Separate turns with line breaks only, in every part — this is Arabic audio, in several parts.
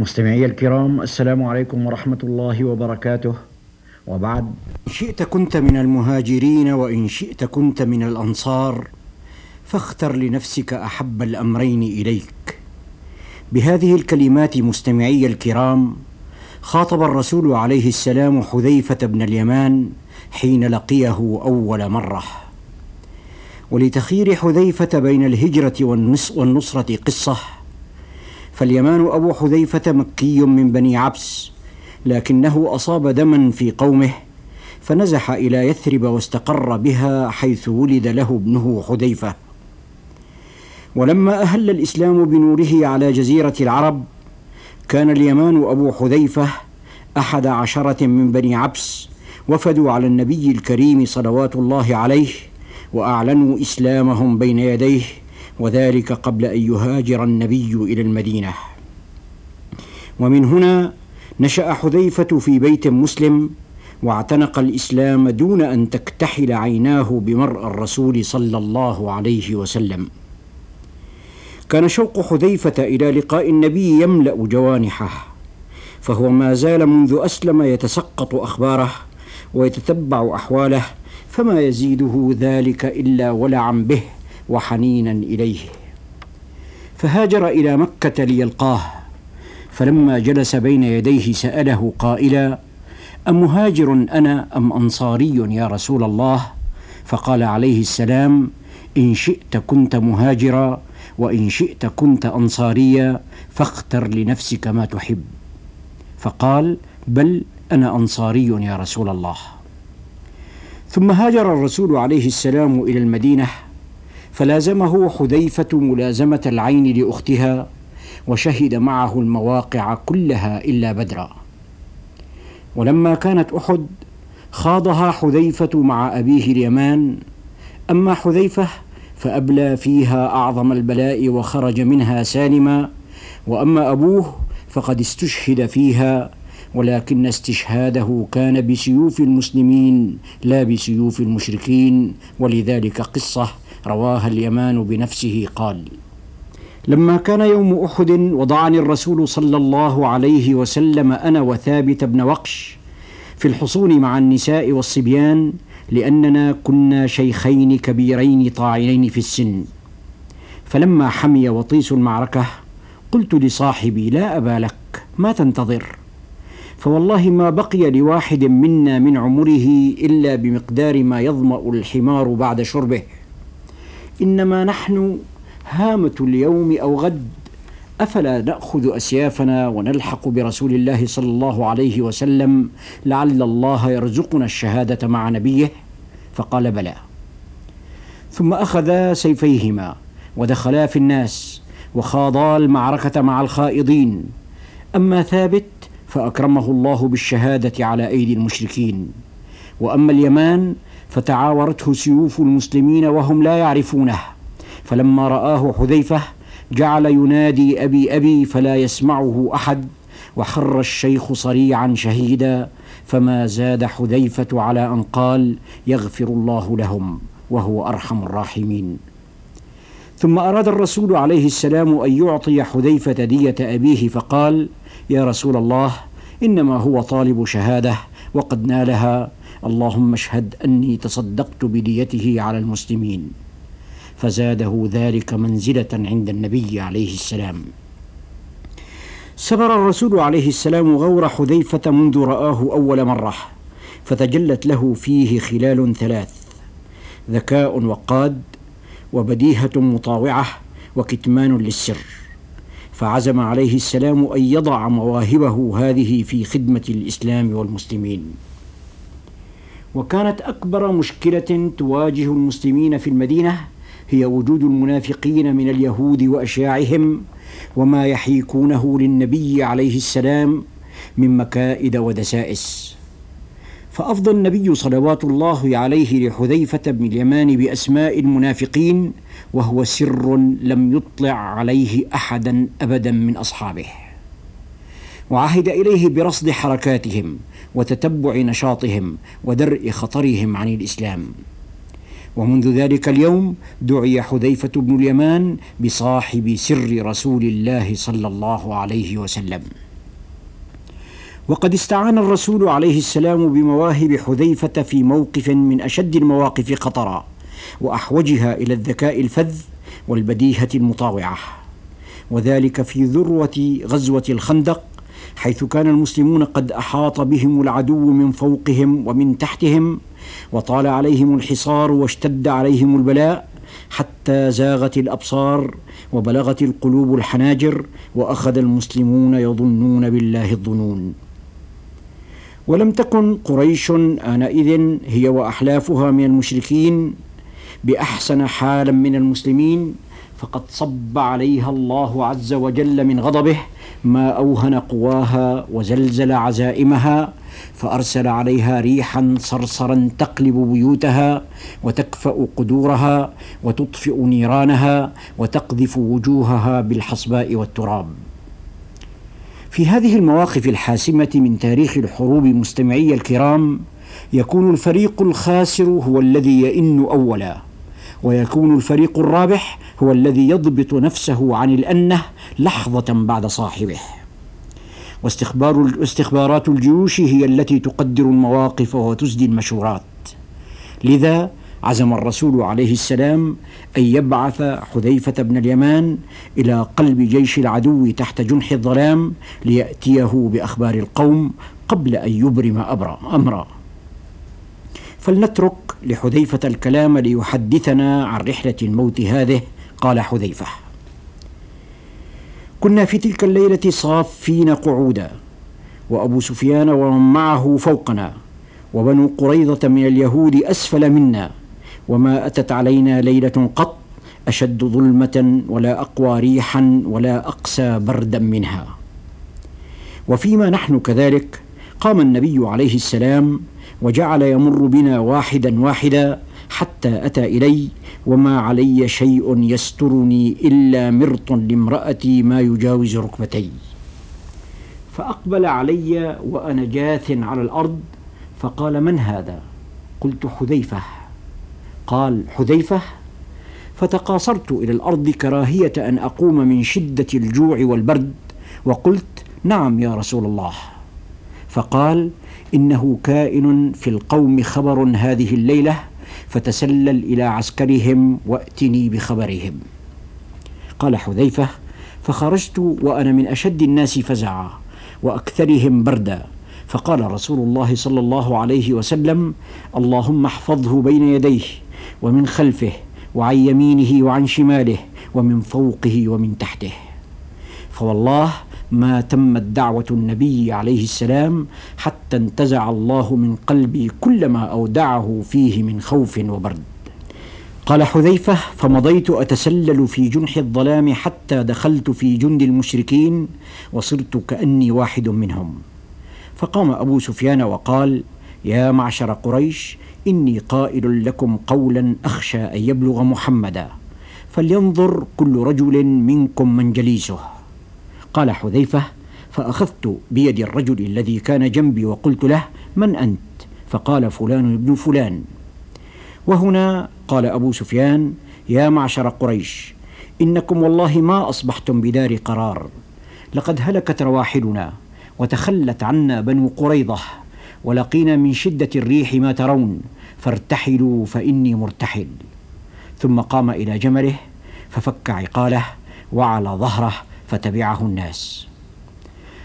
مستمعي الكرام السلام عليكم ورحمة الله وبركاته. وبعد
إن شئت كنت من المهاجرين وإن شئت كنت من الأنصار فاختر لنفسك أحب الأمرين إليك. بهذه الكلمات مستمعي الكرام خاطب الرسول عليه السلام حذيفة بن اليمان حين لقيه أول مرة. ولتخير حذيفة بين الهجرة والنصرة قصة فاليمان أبو حذيفة مكي من بني عبس لكنه أصاب دما في قومه فنزح إلى يثرب واستقر بها حيث ولد له ابنه حذيفة. ولما أهل الإسلام بنوره على جزيرة العرب كان اليمان أبو حذيفة أحد عشرة من بني عبس وفدوا على النبي الكريم صلوات الله عليه وأعلنوا إسلامهم بين يديه وذلك قبل أن يهاجر النبي إلى المدينة. ومن هنا نشأ حذيفة في بيت مسلم واعتنق الإسلام دون أن تكتحل عيناه بمرء الرسول صلى الله عليه وسلم. كان شوق حذيفة إلى لقاء النبي يملأ جوانحه فهو ما زال منذ أسلم يتسقط أخباره ويتتبع أحواله فما يزيده ذلك إلا ولعا به. وحنينا إليه. فهاجر إلى مكة ليلقاه. فلما جلس بين يديه سأله قائلا أمهاجر أنا أم أنصاري يا رسول الله؟ فقال عليه السلام إن شئت كنت مهاجرا وإن شئت كنت أنصاريا فاختر لنفسك ما تحب. فقال بل أنا أنصاري يا رسول الله. ثم هاجر الرسول عليه السلام إلى المدينة فلازمه حذيفة ملازمة العين لأختها وشهد معه المواقع كلها إلا بدرا. ولما كانت أحد خاضها حذيفة مع أبيه اليمان. أما حذيفة فأبلى فيها أعظم البلاء وخرج منها سالما. وأما أبوه فقد استشهد فيها ولكن استشهاده كان بسيوف المسلمين لا بسيوف المشركين. ولذلك قصة رواها اليمان بنفسه قال لما كان يوم أحد وضعني الرسول صلى الله عليه وسلم أنا وثابت بن وقش في الحصون مع النساء والصبيان لأننا كنا شيخين كبيرين طاعنين في السن. فلما حمي وطيس المعركة قلت لصاحبي لا أبا لك ما تنتظر. فوالله ما بقي لواحد منا من عمره إلا بمقدار ما يظمأ الحمار بعد شربه. إنما نحن هامة اليوم أو غد أفلا نأخذ أسيافنا ونلحق برسول الله صلى الله عليه وسلم لعل الله يرزقنا الشهادة مع نبيه؟ فقال بلى. ثم اخذا سيفيهما ودخلا في الناس وخاضا المعركة مع الخائضين. أما ثابت فأكرمه الله بالشهادة على أيدي المشركين. وأما اليمان فتعاورته سيوف المسلمين وهم لا يعرفونه. فلما رآه حذيفة جعل ينادي أبي أبي فلا يسمعه أحد وخر الشيخ صريعا شهيدا فما زاد حذيفة على أن قال يغفر الله لهم وهو أرحم الراحمين. ثم أراد الرسول عليه السلام أن يعطي حذيفة دية أبيه فقال يا رسول الله إنما هو طالب شهادة وقد نالها اللهم اشهد أني تصدقت بديته على المسلمين. فزاده ذلك منزلة عند النبي عليه السلام. سبر الرسول عليه السلام غور حذيفة منذ رآه أول مرة فتجلت له فيه خلال ثلاث ذكاء وقاد وبديهة مطاوعة وكتمان للسر. فعزم عليه السلام أن يضع مواهبه هذه في خدمة الإسلام والمسلمين. وكانت أكبر مشكلة تواجه المسلمين في المدينة هي وجود المنافقين من اليهود وأشياعهم وما يحيكونه للنبي عليه السلام من مكائد ودسائس. فافضى النبي صلوات الله عليه لحذيفة بن اليمان بأسماء المنافقين وهو سر لم يطلع عليه أحدا أبدا من أصحابه. وعهد إليه برصد حركاتهم وتتبع نشاطهم ودرء خطرهم عن الإسلام. ومنذ ذلك اليوم دعي حذيفة بن اليمان بصاحب سر رسول الله صلى الله عليه وسلم. وقد استعان الرسول عليه السلام بمواهب حذيفة في موقف من أشد المواقف خطرا وأحوجها إلى الذكاء الفذ والبديهة المطاوعة. وذلك في ذروة غزوة الخندق حيث كان المسلمون قد أحاط بهم العدو من فوقهم ومن تحتهم وطال عليهم الحصار واشتد عليهم البلاء حتى زاغت الأبصار وبلغت القلوب الحناجر وأخذ المسلمون يظنون بالله الظنون. ولم تكن قريش آنئذ هي وأحلافها من المشركين بأحسن حالا من المسلمين فقد صب عليها الله عز وجل من غضبه ما أوهن قواها وزلزل عزائمها فأرسل عليها ريحا صرصرا تقلب بيوتها وتكفأ قدورها وتطفئ نيرانها وتقذف وجوهها بالحصباء والتراب. في هذه المواقف الحاسمة من تاريخ الحروب مستمعي الكرام يكون الفريق الخاسر هو الذي يئن أولا. ويكون الفريق الرابح هو الذي يضبط نفسه عن الأنة لحظة بعد صاحبه. واستخبار استخبارات الجيوش هي التي تقدر المواقف وتسدي المشورات. لذا عزم الرسول عليه السلام أن يبعث حذيفة بن اليمان إلى قلب جيش العدو تحت جنح الظلام ليأتيه بأخبار القوم قبل أن يبرم أمرا. فلنترك لحذيفة الكلام ليحدثنا عن رحلة الموت هذه قال حذيفة. كنا في تلك الليلة صافين قعودا وأبو سفيان ومن معه فوقنا وبنو قريظة من اليهود أسفل منا وما أتت علينا ليلة قط أشد ظلمة ولا أقوى ريحا ولا أقسى بردا منها. وفيما نحن كذلك قام النبي عليه السلام وجعل يمر بنا واحدا واحدا حتى أتى إلي وما علي شيء يسترني إلا مرط لامرأتي ما يجاوز ركبتي. فأقبل علي وأنا جاث على الأرض فقال من هذا؟ قلت حذيفة. قال حذيفة فتقاصرت إلى الأرض كراهية أن أقوم من شدة الجوع والبرد وقلت نعم يا رسول الله. فقال إنه كائن في القوم خبر هذه الليلة فتسلل إلى عسكرهم وأتني بخبرهم. قال حذيفة فخرجت وأنا من أشد الناس فزعا وأكثرهم بردا. فقال رسول الله صلى الله عليه وسلم اللهم احفظه بين يديه ومن خلفه وعن يمينه وعن شماله ومن فوقه ومن تحته. فوالله ما تمت دعوة النبي عليه السلام حتى انتزع الله من قلبي كل ما أودعه فيه من خوف وبرد. قال حذيفة فمضيت أتسلل في جنح الظلام حتى دخلت في جند المشركين وصرت كأني واحد منهم. فقام أبو سفيان وقال يا معشر قريش إني قائل لكم قولا أخشى أن يبلغ محمدا فلينظر كل رجل منكم من جليسه. قال حذيفة فأخذت بيد الرجل الذي كان جنبي وقلت له من أنت؟ فقال فلان ابن فلان. وهنا قال أبو سفيان يا معشر قريش إنكم والله ما أصبحتم بدار قرار. لقد هلكت رواحلنا وتخلت عنا بنو قريضة ولقينا من شدة الريح ما ترون فارتحلوا فإني مرتحل. ثم قام إلى جمله ففك عقاله وعلى ظهره فتبعه الناس.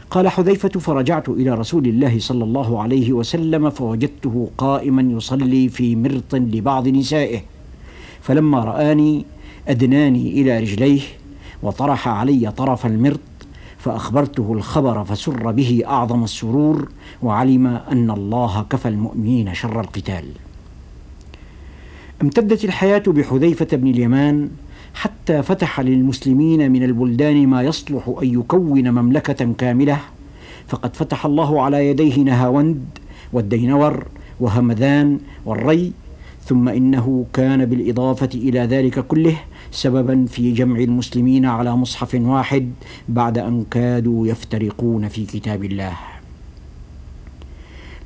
قال حذيفة فرجعت إلى رسول الله صلى الله عليه وسلم فوجدته قائما يصلي في مرط لبعض نسائه. فلما رآني أدناني إلى رجليه وطرح علي طرف المرط فأخبرته الخبر فسر به أعظم السرور وعلم أن الله كفى المؤمنين شر القتال. امتدت الحياة بحذيفة بن اليمان حتى فتح للمسلمين من البلدان ما يصلح أن يكون مملكة كاملة. فقد فتح الله على يديه نهاوند والدينور وهمذان والري ثم إنه كان بالإضافة إلى ذلك كله سببا في جمع المسلمين على مصحف واحد بعد أن كادوا يفترقون في كتاب الله.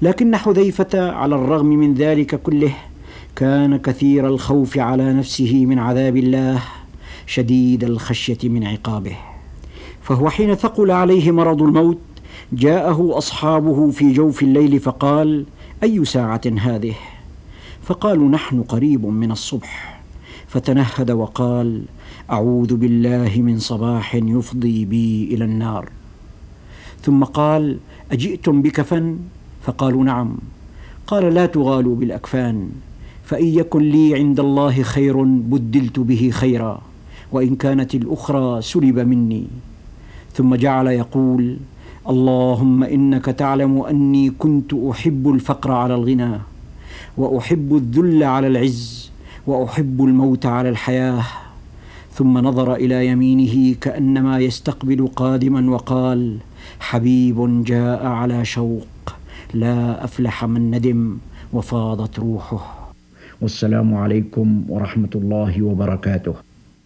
لكن حذيفة على الرغم من ذلك كله كان كثير الخوف على نفسه من عذاب الله. شديد الخشية من عقابه. فهو حين ثقل عليه مرض الموت جاءه أصحابه في جوف الليل فقال أي ساعة هذه؟ فقالوا نحن قريب من الصبح. فتنهد وقال أعوذ بالله من صباح يفضي بي إلى النار. ثم قال أجئتم بكفن؟ فقالوا نعم. قال لا تغالوا بالأكفان فإن يكن لي عند الله خير بدلت به خيرا. وإن كانت الأخرى سلب مني. ثم جعل يقول اللهم إنك تعلم أني كنت أحب الفقر على الغنى وأحب الذل على العز وأحب الموت على الحياة. ثم نظر إلى يمينه كأنما يستقبل قادما وقال حبيب جاء على شوق لا أفلح من ندم وفاضت روحه.
والسلام عليكم ورحمة الله وبركاته.